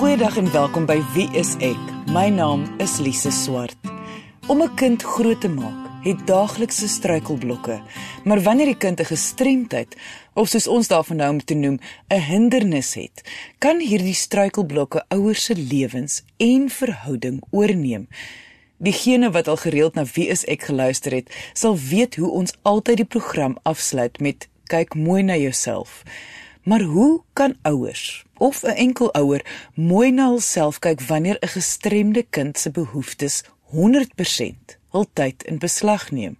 Goeiedag en welkom by Wie is ek? My naam is Lise Swart. Om 'n kind groot te maak, het daaglikse struikelblokke, maar wanneer die kind 'n gestremdheid of soos ons daarvan nou om te noem, 'n hindernis het, kan hierdie struikelblokke ouers se lewens en verhouding oorneem. Diegene wat al gereeld na Wie is ek geluister het, sal weet hoe ons altyd die program afsluit met kyk mooi na jouself. Maar hoe kan ouers of 'n enkel ouer mooi na hulself kyk wanneer 'n gestremde kind se behoeftes 100% hul tyd in beslag neem?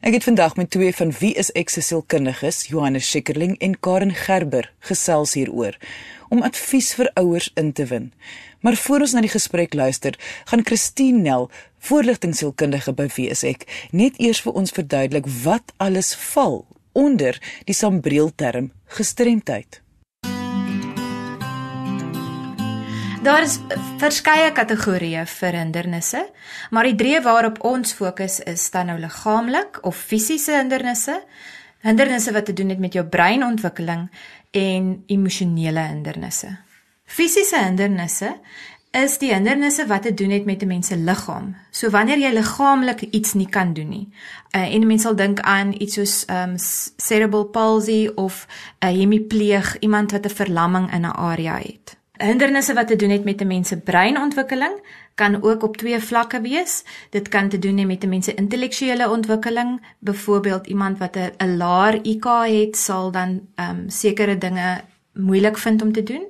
Ek het vandag met twee van wie is ek se sielkundiges, Johannes Schikkerling en Karen Gerber, gesels hieroor om advies vir ouers in te win. Maar voor ons na die gesprek luister, gaan Christine Nel, voorligtingsielkundige by wie is ek, net eers vir ons verduidelik wat alles val onder die sambreel term gestremdheid. Daar is verskeie kategorieë vir hindernisse, maar die drie waarop ons fokus is dan nou liggaamlik of fisiese hindernisse, hindernisse wat te doen het met jou breinontwikkeling en emosionele hindernisse. Fisiese hindernisse is die hindernisse wat te doen het met 'n mens se liggaam. So wanneer jy liggaamlik iets nie kan doen nie. Uh, en mense sal dink aan iets soos um cerebral palsy of 'n uh, hemipleeg, iemand wat 'n verlamming in 'n area het. Hindernisse wat te doen het met 'n mens se breinontwikkeling kan ook op twee vlakke wees. Dit kan te doen hê met 'n mens se intellektuele ontwikkeling. Byvoorbeeld iemand wat 'n laer IQ het, sal dan um sekere dinge moeilik vind om te doen.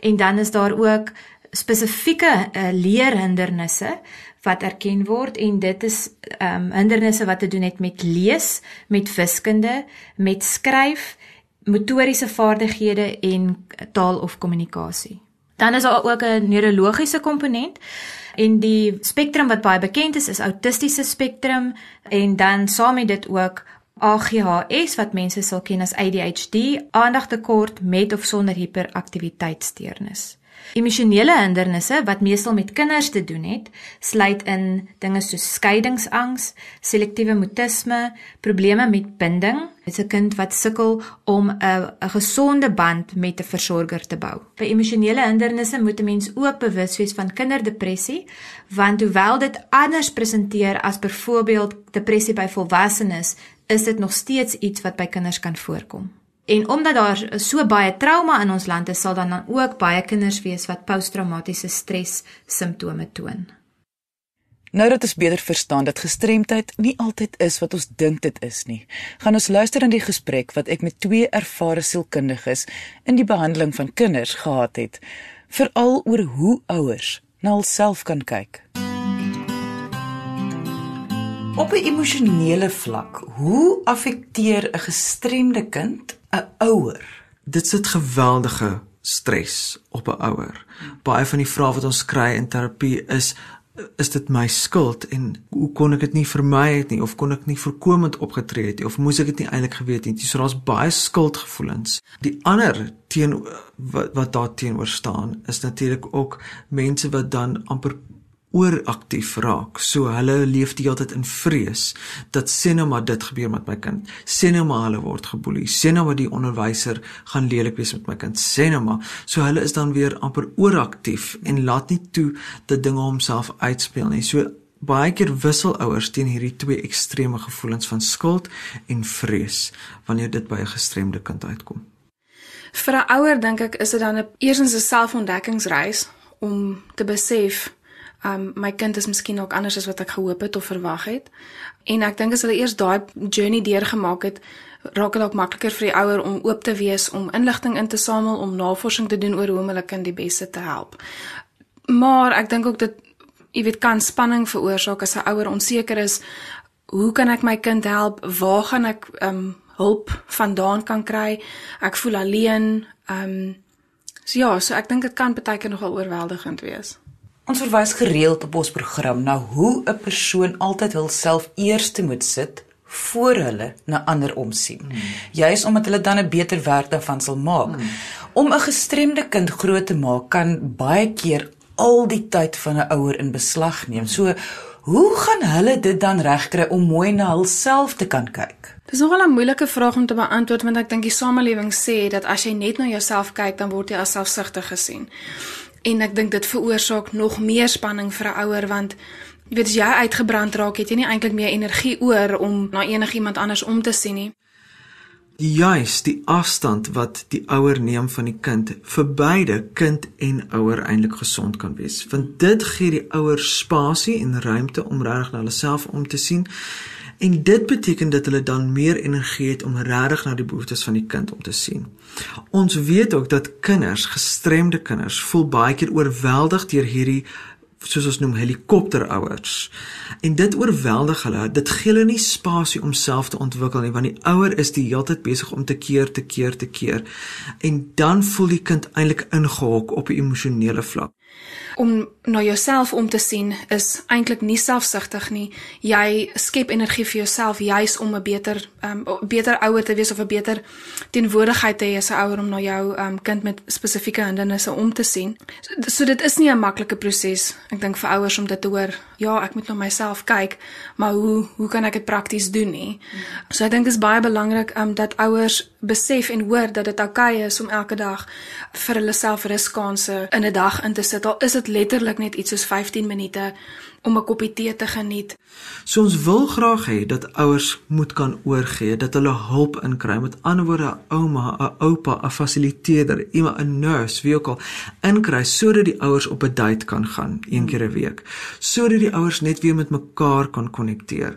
En dan is daar ook spesifieke uh, leerhindernisse wat erken word en dit is ehm um, hindernisse wat te doen het met lees, met wiskunde, met skryf, motoriese vaardighede en taal of kommunikasie. Dan is daar ook 'n neurologiese komponent en die spektrum wat baie bekend is is autistiese spektrum en dan saam met dit ook AGHS wat mense sal ken as ADHD, aandagtekort met of sonder hiperaktiwiteitssteurnis. Emosionele hindernisse wat meestal met kinders te doen het, sluit in dinge soos skeiingsangs, selektiewe mutisme, probleme met binding. Dit is 'n kind wat sukkel om 'n 'n gesonde band met 'n versorger te bou. By emosionele hindernisse moet 'n mens ook bewus wees van kinderdepressie, want hoewel dit anders presenteer as byvoorbeeld depressie by volwassenes, is dit nog steeds iets wat by kinders kan voorkom. En omdat daar so baie trauma in ons land is, sal dan dan ook baie kinders wees wat posttraumatiese stres simptome toon. Nou dat ons beter verstaan dat gestremdheid nie altyd is wat ons dink dit is nie, gaan ons luister aan die gesprek wat ek met twee ervare sielkundiges in die behandeling van kinders gehad het, veral oor hoe ouers na hulself kan kyk. Op 'n emosionele vlak, hoe affekteer 'n gestremde kind 'n ouer. Dit sit geweldige stres op 'n ouer. Baie van die vrae wat ons kry in terapie is is dit my skuld en hoe kon ek dit nie vermy het nie of kon ek nie voorkomend opgetree het nie of moes ek dit nie eintlik geweet het nie. So daar's baie skuldgevoelens. Die ander teen wat, wat daar teenoor staan is natuurlik ook mense wat dan amper ooraktief raak. So hulle leef die hele tyd in vrees dat sien nou maar dit gebeur met my kind. Sien nou maar hulle word geboelie. Sien nou maar die onderwyser gaan lelik wees met my kind. Sien nou maar. So hulle is dan weer amper ooraktief en laat nie toe dat dinge homself uitspeel nie. So baie keer wissel ouers teen hierdie twee ekstreme gevoelens van skuld en vrees wanneer dit by 'n gestremde kind uitkom. Vir 'n ouer dink ek is dit dan 'n eersins 'n selfontdekkingsreis om te besef um my kind is miskien ook anders as wat ek gehoop het of verwag het. En ek dink as hulle eers daai journey deurgemaak het, raak dit ook makliker vir die ouer om oop te wees om inligting in te samel, om navorsing te doen oor hoe om hulle kind die beste te help. Maar ek dink ook dit jy weet kan spanning veroorsaak as 'n ouer onseker is, hoe kan ek my kind help? Waar gaan ek um hulp vandaan kan kry? Ek voel alleen. Um so ja, so ek dink dit kan baie keer nogal oorweldigend wees. Ons verwys gereeld op ons program na hoe 'n persoon altyd hulself eerste moet sit voor hulle na ander omsien. Hmm. Juis omdat hulle dan 'n beter werk daarvan sal maak. Hmm. Om 'n gestremde kind groot te maak kan baie keer al die tyd van 'n ouer in beslag neem. So hoe gaan hulle dit dan regkry om mooi na hulself te kan kyk? Dis nogal 'n moeilike vraag om te beantwoord want ek dink die samelewing sê dat as jy net na jouself kyk dan word jy as selfsugtig gesien. En ek dink dit veroorsaak nog meer spanning vir 'n ouer want jy weet as jy uitgebrand raak, het jy nie eintlik meer energie oor om na enigiemand anders om te sien nie. Juis die afstand wat die ouer neem van die kind vir beide kind en ouer eintlik gesond kan wees. Want dit gee die ouer spasie en ruimte om regtig na hulle self om te sien. En dit beteken dat hulle dan meer energie het om regtig na die behoeftes van die kind om te sien. Ons weet ook dat kinders, gestremde kinders, voel baie keer oorweldig deur hierdie soos ons noem helikopterouers. En dit oorweldig hulle. Dit gee hulle nie spasie om self te ontwikkel nie, want die ouer is die hele tyd besig om te keer, te keer, te keer. En dan voel die kind eintlik ingehok op 'n emosionele vlak om na jouself om te sien is eintlik nie selfsugtig nie. Jy skep energie vir jouself juis om 'n beter um beter ouer te wees of 'n beter teenwoordigheid te hê as 'n ouer om na jou um kind met spesifieke hindernisse om te sien. So, so dit is nie 'n maklike proses. Ek dink vir ouers om dit te hoor, ja, ek moet na myself kyk, maar hoe hoe kan ek dit prakties doen nie? So ek dink dit is baie belangrik um dat ouers besef en hoor dat dit oukei okay is om elke dag vir hulle self ruskanse in 'n dag in te sit. Al is dit letterlik net iets soos 15 minute om 'n koppie tee te geniet. So ons wil graag hê dat ouers moet kan oorgee, dat hulle hulp inkry. Met ander woorde, 'n ouma, 'n oupa, 'n fasiliteerder, iemand 'n nurse, wie ook al, inkry sodat die ouers op 'n date kan gaan een keer 'n week, sodat die ouers net weer met mekaar kan konnekteer.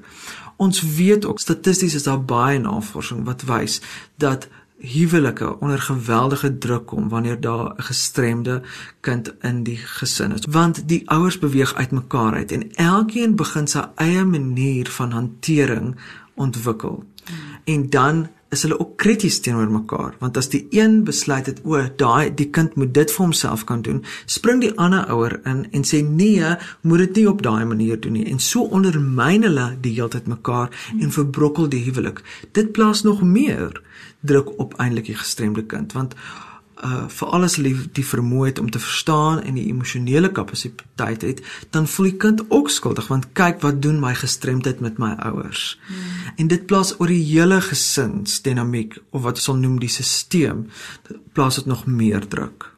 Ons weet ook statisties is daar baie navorsing wat wys dat huwelike onder geweldige druk kom wanneer daar 'n gestremde kind in die gesin is want die ouers beweeg uitmekaar uit en elkeen begin sy eie manier van hantering ontwikkel hmm. en dan is hulle ook krities teenoor mekaar want as die een besluit het o daai die kind moet dit vir homself kan doen spring die ander ouer in en sê nee moet dit nie op daai manier doen nie. En so ondermyn hulle die heeltyd mekaar en verbrokkel die huwelik. Dit plaas nog meer druk op eintlik die gestremde kind want uh vir alles lief die vermoë het om te verstaan en die emosionele kapasiteit het dan voel die kind ook skuldig want kyk wat doen my gestremdheid met my ouers. Hmm. en dit plaas oor die hele gesinsdinamiek of wat ons sal noem die stelsel plaas dit nog meer druk.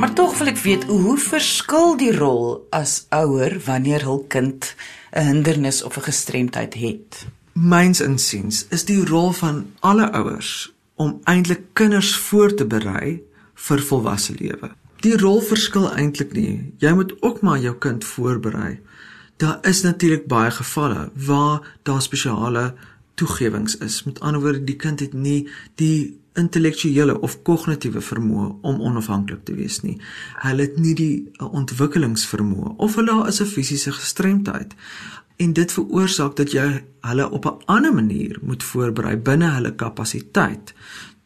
Maar tog wil ek weet hoe verskil die rol as ouer wanneer hul kind 'n hindernis of 'n gestremdheid het myns insiens is die rol van alle ouers om eintlik kinders voor te berei vir volwasse lewe. Die rol verskil eintlik nie. Jy moet ook maar jou kind voorberei. Daar is natuurlik baie gevalle waar daar spesiale toegewings is. Met ander woorde, die kind het nie die intellektuele of kognitiewe vermoë om onafhanklik te wees nie. Hulle het nie die ontwikkelingsvermoë of hulle is 'n fisiese gestremdheid en dit veroorsaak dat jy hulle op 'n ander manier moet voorberei binne hulle kapasiteit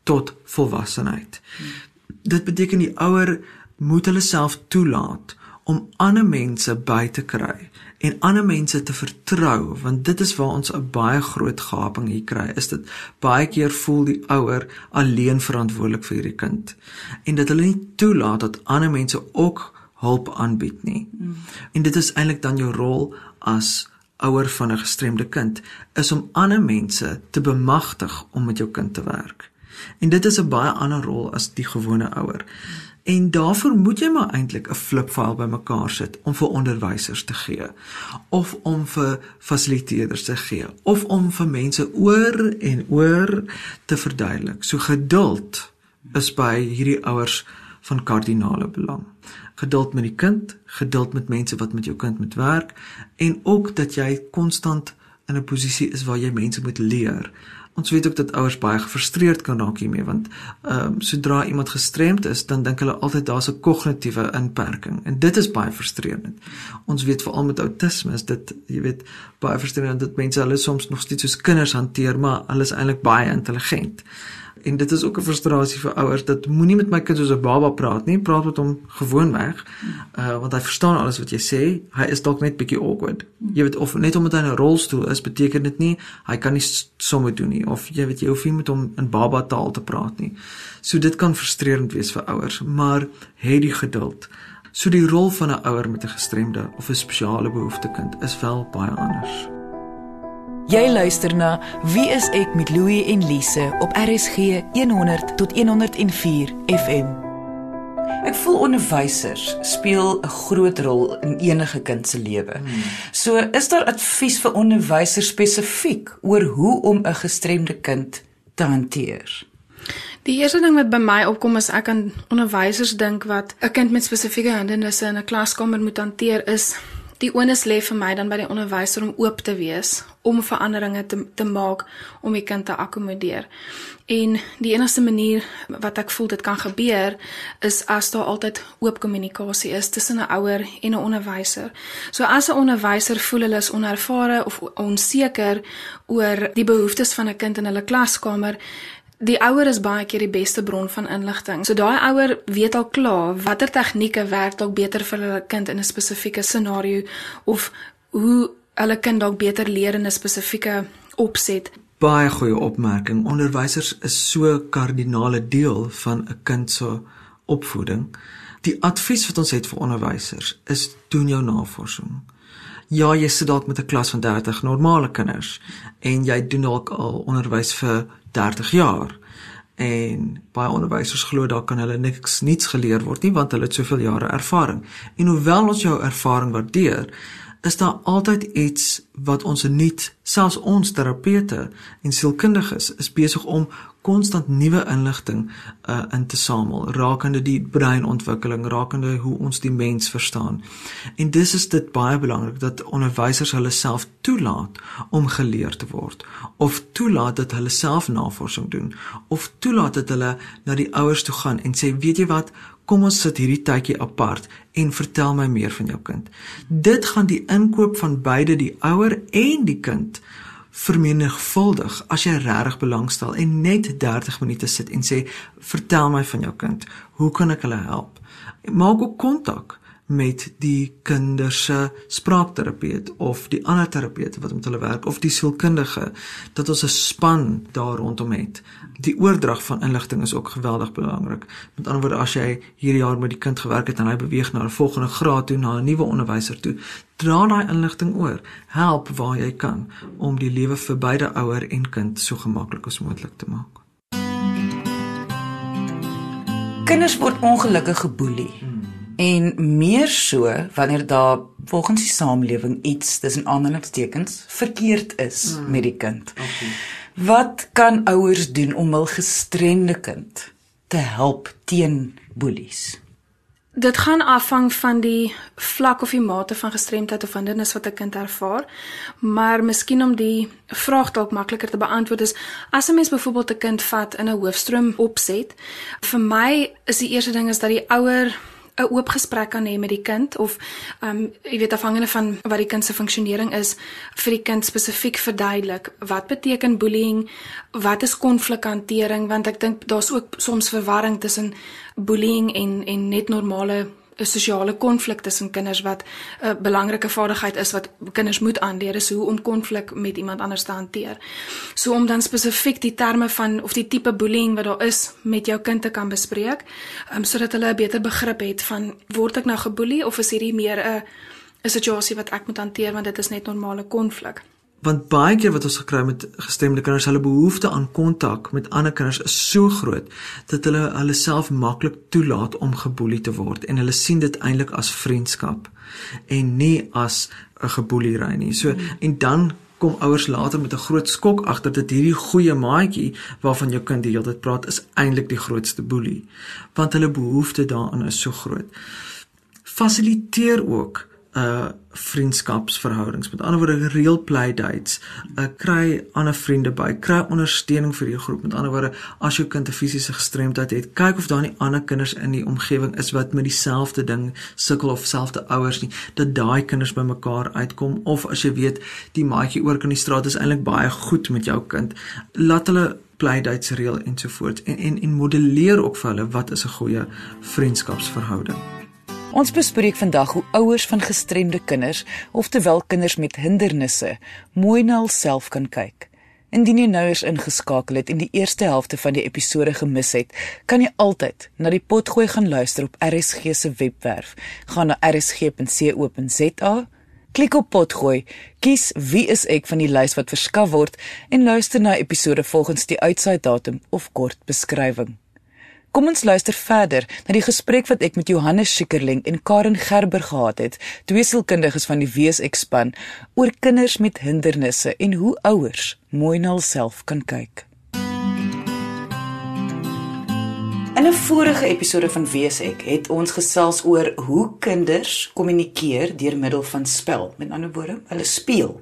tot volwassenheid. Dit beteken die ouer moet hulle self toelaat om ander mense by te kry en ander mense te vertrou want dit is waar ons 'n baie groot gaping hier kry is dit baie keer voel die ouer alleen verantwoordelik vir hierdie kind en dat hulle nie toelaat dat ander mense ook hulp aanbied nie. Mm. En dit is eintlik dan jou rol as ouer van 'n gestremde kind is om ander mense te bemagtig om met jou kind te werk. En dit is 'n baie ander rol as die gewone ouer. En daarvoor moet jy maar eintlik 'n flipfile bymekaar sit om vir onderwysers te gee of om vir fasiliteerders te gee of om vir mense oor en oor te verduidelik. So geduld is by hierdie ouers van kardinale belang geduld met die kind, geduld met mense wat met jou kind moet werk en ook dat jy konstant in 'n posisie is waar jy mense moet leer. Ons weet ook dat ouers baie gefrustreerd kan raak hiermee want ehm um, sodra iemand gestremd is, dan dink hulle altyd daar's 'n kognitiewe inperking en dit is baie frustrerend. Ons weet veral met outisme is dit, jy weet, baie frustrerend dat mense hulle soms nog steeds soos kinders hanteer, maar hulle is eintlik baie intelligent en dit is ook 'n frustrasie vir ouers dat moenie met my kind soos 'n baba praat nie, praat met hom gewoonweg. Uh want hy verstaan alles wat jy sê. Hy is dalk net bietjie awkward. Jy weet of net omdat hy in 'n rolstoel is, beteken dit nie hy kan nie somme doen nie of jy weet jy hoef nie met hom in baba taal te praat nie. So dit kan frustrerend wees vir ouers, maar hê die geduld. So die rol van 'n ouer met 'n gestremde of 'n spesiale behoefte kind is wel baie anders. Jy luister na Wie is ek met Louie en Lise op RSG 100 tot 104 FM. Ek voel onderwysers speel 'n groot rol in enige kind se lewe. Hmm. So, is daar advies vir onderwysers spesifiek oor hoe om 'n gestremde kind te hanteer? Die eerste ding wat by my opkom is ek aan onderwysers dink wat 'n kind met spesifieke hindernisse in 'n klaskamer moet hanteer is die onus lê vir my dan by die onderwyser om oop te wees om veranderinge te te maak om die kind te akkommodeer. En die enigste manier wat ek voel dit kan gebeur is as daar altyd oop kommunikasie is tussen 'n ouer en 'n onderwyser. So as 'n onderwyser voel hulle is onervare of onseker oor die behoeftes van 'n kind in hulle klaskamer, Die ouer is baie keer die beste bron van inligting. So daai ouer weet al klaar watter tegnieke werk dalk beter vir hulle kind in 'n spesifieke scenario of hoe hulle kind dalk beter leer in 'n spesifieke opset. Baie goeie opmerking. Onderwysers is so kardinale deel van 'n kind se opvoeding. Die advies wat ons het vir onderwysers is doen jou navorsing. Ja, jy sit dalk met 'n klas van 30 normale kinders en jy doen dalk al onderwys vir 30 jaar. En baie onderwysers glo daar kan hulle niks niets geleer word nie want hulle het soveel jare ervaring. En hoewel ons jou ervaring waardeer, is daar altyd iets wat ons nuut, selfs ons terapeute en sielkundiges is besig om konstant nuwe inligting uh, in te samel rakende die breinontwikkeling, rakende hoe ons die mens verstaan. En dis is dit baie belangrik dat onderwysers hulle self toelaat om geleer te word of toelaat dat hulle self navorsing doen of toelaat dat hulle na die ouers toe gaan en sê weet jy wat kom ons sit hierdie tydjie apart en vertel my meer van jou kind. Dit gaan die inkoop van beide die ouer en die kind vermenigvuldig as jy regtig belangstel en net 30 minute sit en sê vertel my van jou kind. Hoe kan ek hulle help? Maak ook kontak met die kinders se spraakterapeut of die ander terapeute wat met hulle werk of die sielkundige dat ons 'n span daar rondom het. Die oordrag van inligting is ook geweldig belangrik. Met ander woorde, as jy hierdie jaar met die kind gewerk het en hy beweeg na 'n volgende graad toe, na 'n nuwe onderwyser toe, dra daai inligting oor. Help waar jy kan om die lewe vir beide ouer en kind so gemaklik as moontlik te maak. Kinders word ongelukkig geboelie. En meer so wanneer daar volgens die samelewing iets tussen aanhalingstekens verkeerd is hmm. met die kind. Okay. Wat kan ouers doen om hul gestremde kind te help teen boelies? Dit gaan afhang van die vlak of die mate van gestremdheid of hindernis wat 'n kind ervaar. Maar miskien om die vraag dalk makliker te beantwoord is as 'n mens byvoorbeeld 'n kind vat in 'n hoofstroom opset, vir my is die eerste ding is dat die ouer 'n oop gesprek kan hê met die kind of ehm um, jy weet afhangende van wat die kind se funksionering is vir die kind spesifiek verduidelik wat beteken bullying wat is konflikhantering want ek dink daar's ook soms verwarring tussen bullying en en net normale 'n sosiale konflik tussen kinders wat 'n belangrike vaardigheid is wat kinders moet aanleer is hoe om konflik met iemand anders te hanteer. So om dan spesifiek die terme van of die tipe bullying wat daar is met jou kind te kan bespreek, um, sodat hulle 'n beter begrip het van word ek nou geboelie of is hierdie meer 'n 'n situasie wat ek moet hanteer want dit is net normale konflik want baie keer wat ons gekry met gestemde kinders, hulle behoefte aan kontak met ander kinders is so groot dat hulle hulle self maklik toelaat om geboelie te word en hulle sien dit eintlik as vriendskap en nie as 'n geboeliery nie. So en dan kom ouers later met 'n groot skok agter dat hierdie goeie maatjie waarvan jou kind die hele tyd praat is eintlik die grootste boelie want hulle behoefte daaraan is so groot. Fasiliteer ook uh vriendskapsverhoudings. Met ander woorde real play dates. Uh kry ander vriende by, kry ondersteuning vir jou groep. Met ander woorde, as jou kind 'n fisiese gestremdheid het, kyk of daar nie ander kinders in die omgewing is wat met dieselfde ding sukkel of selfde ouers nie, dat daai kinders bymekaar uitkom of as jy weet die maatjie oor kan die straat is eintlik baie goed met jou kind, laat hulle play dates reël ensovoorts en en en modelleer ook vir hulle wat is 'n goeie vriendskapsverhouding. Ons bespreek vandag hoe ouers van gestremde kinders, oftewel kinders met hindernisse, mooi na hulself kan kyk. Indien jy nou eens ingeskakel het en die eerste helfte van die episode gemis het, kan jy altyd na die potgooi gaan luister op RSG se webwerf. Gaan na rsg.co.za, Klik op potgooi, kies wie is ek van die lys wat verskaf word en luister na episode volgens die uitsaaidatum of kort beskrywing. Kom ons luister verder na die gesprek wat ek met Johannes Schikkerling en Karen Gerber gehad het, twee sielkundiges van die WSX span, oor kinders met hindernisse en hoe ouers mooi na hulself kan kyk. In 'n vorige episode van WSX het ons gesels oor hoe kinders kommunikeer deur middel van spel. Met ander woorde, hulle speel.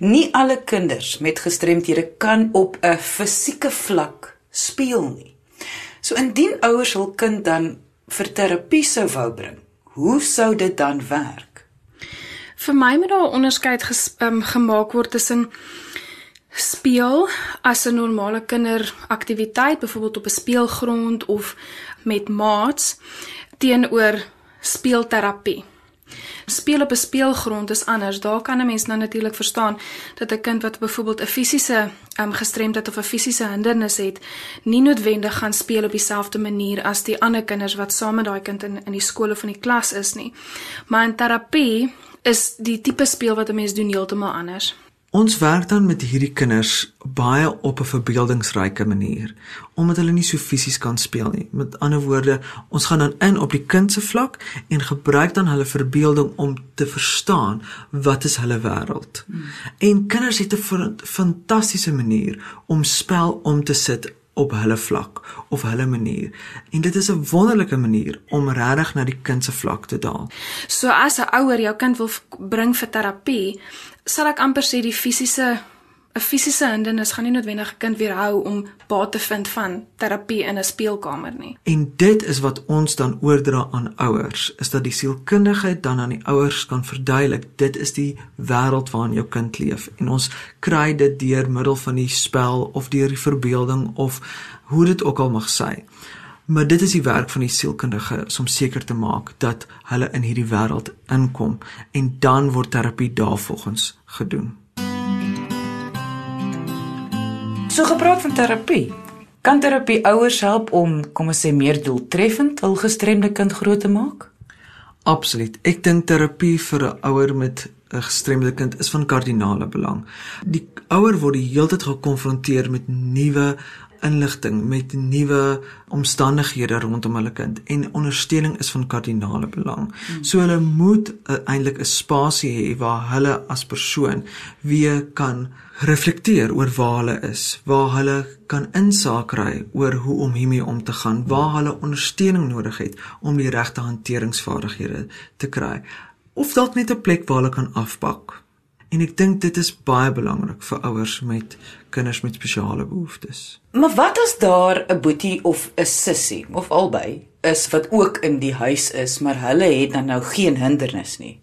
Nie alle kinders met gestremthede kan op 'n fisieke vlak speel nie. So indien ouers hul kind dan vir terapie sou wou bring, hoe sou dit dan werk? Vir my moet daar 'n onderskeid ges, um, gemaak word tussen speel as 'n normale kinderaktiwiteit, byvoorbeeld op 'n speelgrond of met maats teenoor speelterapie speel op 'n speelgrond is anders. Daar kan 'n mens nou natuurlik verstaan dat 'n kind wat byvoorbeeld 'n fisiese um, gestremdheid of 'n fisiese hindernis het, nie noodwendig gaan speel op dieselfde manier as die ander kinders wat saam met daai kind in in die skool of in die klas is nie. Maar in terapie is die tipe speel wat 'n mens doen heeltemal anders. Ons werk dan met hierdie kinders baie op 'n verbeeldingsryke manier omdat hulle nie so fisies kan speel nie. Met ander woorde, ons gaan dan in op die kind se vlak en gebruik dan hulle verbeelding om te verstaan wat is hulle wêreld. Hmm. En kinders het 'n fantastiese manier om spel om te sit op hulle vlak of hulle manier. En dit is 'n wonderlike manier om regtig na die kind se vlak te daal. So as 'n ouer jou kind wil bring vir terapie, sal ek amper sê die fisiese 'n fisiese hindernis gaan nie noodwendig 'n kind weerhou om baat te vind van terapie in 'n speelkamer nie. En dit is wat ons dan oordra aan ouers, is dat die sielkundigheid dan aan die ouers kan verduidelik, dit is die wêreld waarin jou kind leef en ons kry dit deur middel van die spel of deur die verbeelding of hoe dit ook al mag sy. Maar dit is die werk van die sielkundige om seker te maak dat hulle in hierdie wêreld inkom en dan word terapie daarvolgens gedoen. So gepraat van terapie. Kan terapie ouers help om, kom ons sê, meer doeltreffend hul gestremde kind groot te maak? Absoluut. Ek dink terapie vir 'n ouer met 'n gestremde kind is van kardinale belang. Die ouer word die hele tyd gekonfronteer met nuwe inligting met nuwe omstandighede rondom hulle kind en ondersteuning is van kardinale belang. Hmm. So hulle moet uh, eintlik 'n spasie hê waar hulle as persoon weer kan reflekteer oor waar hulle is, waar hulle kan insaak kry oor hoe om hiermee om te gaan, waar hulle ondersteuning nodig het om die regte hanteringsvaardighede te kry of dalk net 'n plek waar hulle kan afpak. En ek dink dit is baie belangrik vir ouers met kinders met spesiale behoeftes. Maar wat as daar 'n boetie of 'n sussie of albei is wat ook in die huis is, maar hulle het dan nou geen hindernis nie.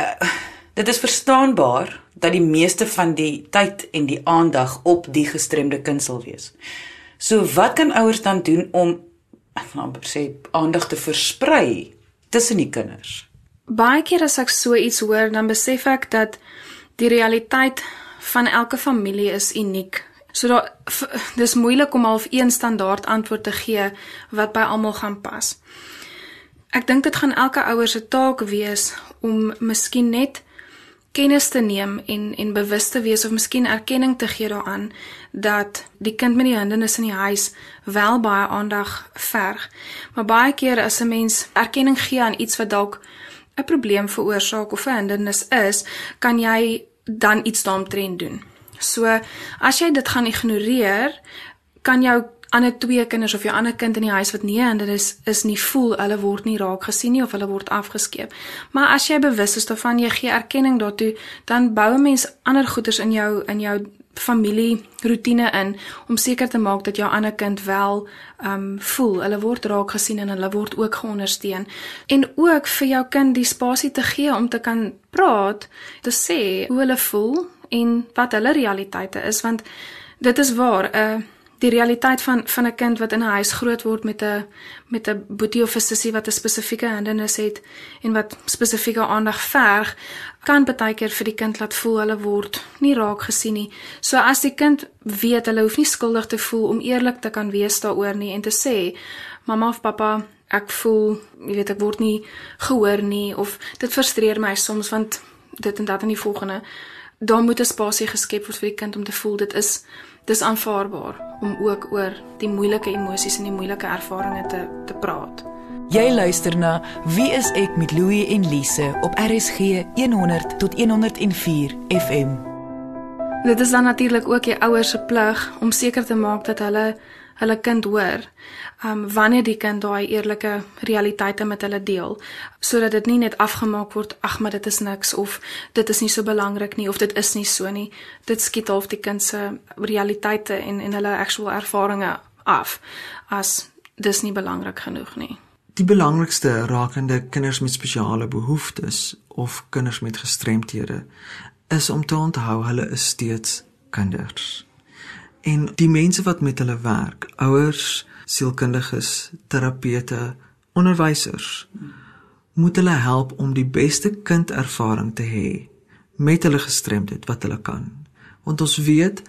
Uh, dit is verstaanbaar dat die meeste van die tyd en die aandag op die gestremde kind sal wees. So wat kan ouers dan doen om amper sê aandag te versprei tussen die kinders? Baie keer as ek so iets hoor, dan besef ek dat die realiteit van elke familie is uniek. So daar dis moeilik om half een standaard antwoord te gee wat by almal gaan pas. Ek dink dit gaan elke ouer se taak wees om miskien net kennis te neem en en bewus te wees of miskien erkenning te gee daaraan dat die kind met die hindernis in die huis wel baie aandag verg. Maar baie keer as 'n mens erkenning gee aan iets wat dalk 'n probleem veroorsaak of 'n hindernis is, kan jy dan iets daaromtrent doen. So as jy dit gaan ignoreer, kan jou ander twee kinders of jou ander kind in die huis wat nie en dit is is nie voel hulle word nie raak gesien nie of hulle word afgeskeep. Maar as jy bewus is daarvan jy gee erkenning daartoe, dan bou 'n mens ander goeders in jou in jou familie rotine in om seker te maak dat jou ander kind wel um, voel. Hulle word raak gesien en hulle word ook geondersteun. En ook vir jou kind die spasie te gee om te kan praat te sê hoe hulle voel en wat hulle realiteite is want dit is waar 'n uh, die realiteit van van 'n kind wat in 'n huis groot word met 'n met 'n boetie of 'n sussie wat 'n spesifieke hindernis het en wat spesifieke aandag verg, kan baie keer vir die kind laat voel hulle word nie raak gesien nie. So as die kind weet hulle hoef nie skuldig te voel om eerlik te kan wees daaroor nie en te sê, "Mamma of pappa, ek voel, jy weet ek word nie gehoor nie of dit frustreer my soms want dit en dat in die volgende. Daar moet 'n spasie geskep word vir die kind om te voel dit is dis aanvaarbaar om ook oor die moeilike emosies en die moeilike ervarings te te praat. Jy luister na Wie is ek met Louie en Lise op RSG 100 tot 104 FM. Dit is dan natuurlik ook die ouers se plig om seker te maak dat hulle hulle kind hoor. Um wanneer die kind daai eerlike realiteite met hulle deel, sodat dit nie net afgemaak word, ag maar dit is niks of dit is nie so belangrik nie of dit is nie so nie. Dit skiet half die kind se realiteite en en hulle actual ervarings af as dis nie belangrik genoeg nie. Die belangrikste rakende kinders met spesiale behoeftes of kinders met gestremthede is om te onthou hulle is steeds kinders. En die mense wat met hulle werk, ouers, sielkundiges, terapeute, onderwysers, moet hulle help om die beste kindervaring te hê met hulle gestremdheid wat hulle kan. Want ons weet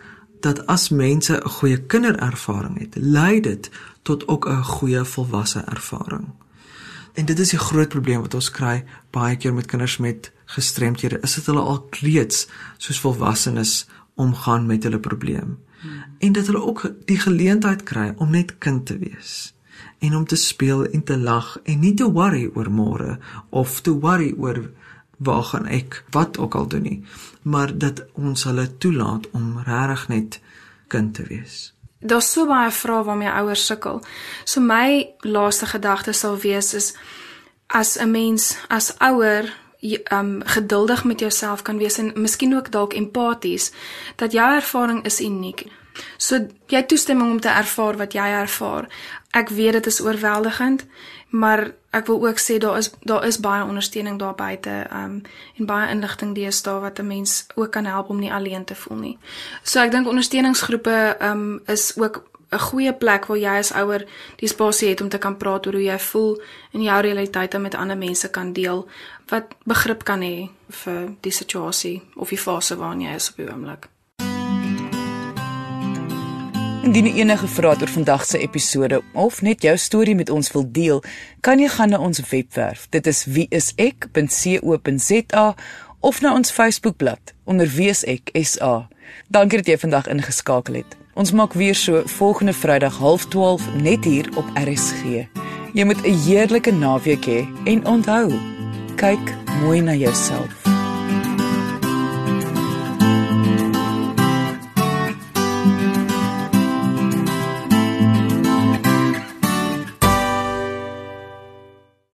dat as mense 'n goeie kinderervaring het, lei dit tot ook 'n goeie volwasse ervaring. En dit is 'n groot probleem wat ons kry baie keer met kinders met gestremdhede, is dit hulle al reeds soos volwassenes omgaan met hulle probleem. En dat hulle ook die geleentheid kry om net kind te wees en om te speel en te lag en nie te worry oor môre of te worry oor waar gaan ek wat ook al doen nie maar dat ons hulle toelaat om regtig net kind te wees. Daar's so baie vrae waarmee ouers sukkel. So my laaste gedagte sal wees is as 'n mens as ouer um geduldig met jouself kan wees en miskien ook dalk empaties dat jou ervaring is uniek. So jy toestemming om te ervaar wat jy ervaar. Ek weet dit is oorweldigend, maar ek wil ook sê daar is daar is baie ondersteuning daar buite um en baie inligting deesdae wat 'n mens ook kan help om nie alleen te voel nie. So ek dink ondersteuningsgroepe um is ook 'n goeie plek waar jy as ouer die spasie het om te kan praat oor hoe jy voel en jou realiteite met ander mense kan deel wat begrip kan hê vir die situasie of die fase waarin jy is op die oomblik. Indien enige vrae oor vandag se episode of net jou storie met ons wil deel, kan jy gaan na ons webwerf. Dit is wieisek.co.za of na ons Facebookblad onder wieisek.sa. Dankie dat jy vandag ingeskakel het. Ons maak weer so volgende Vrydag 12:30 net hier op RSG. Jy moet 'n heerlike naweek hê en onthou, kyk mooi na jouself.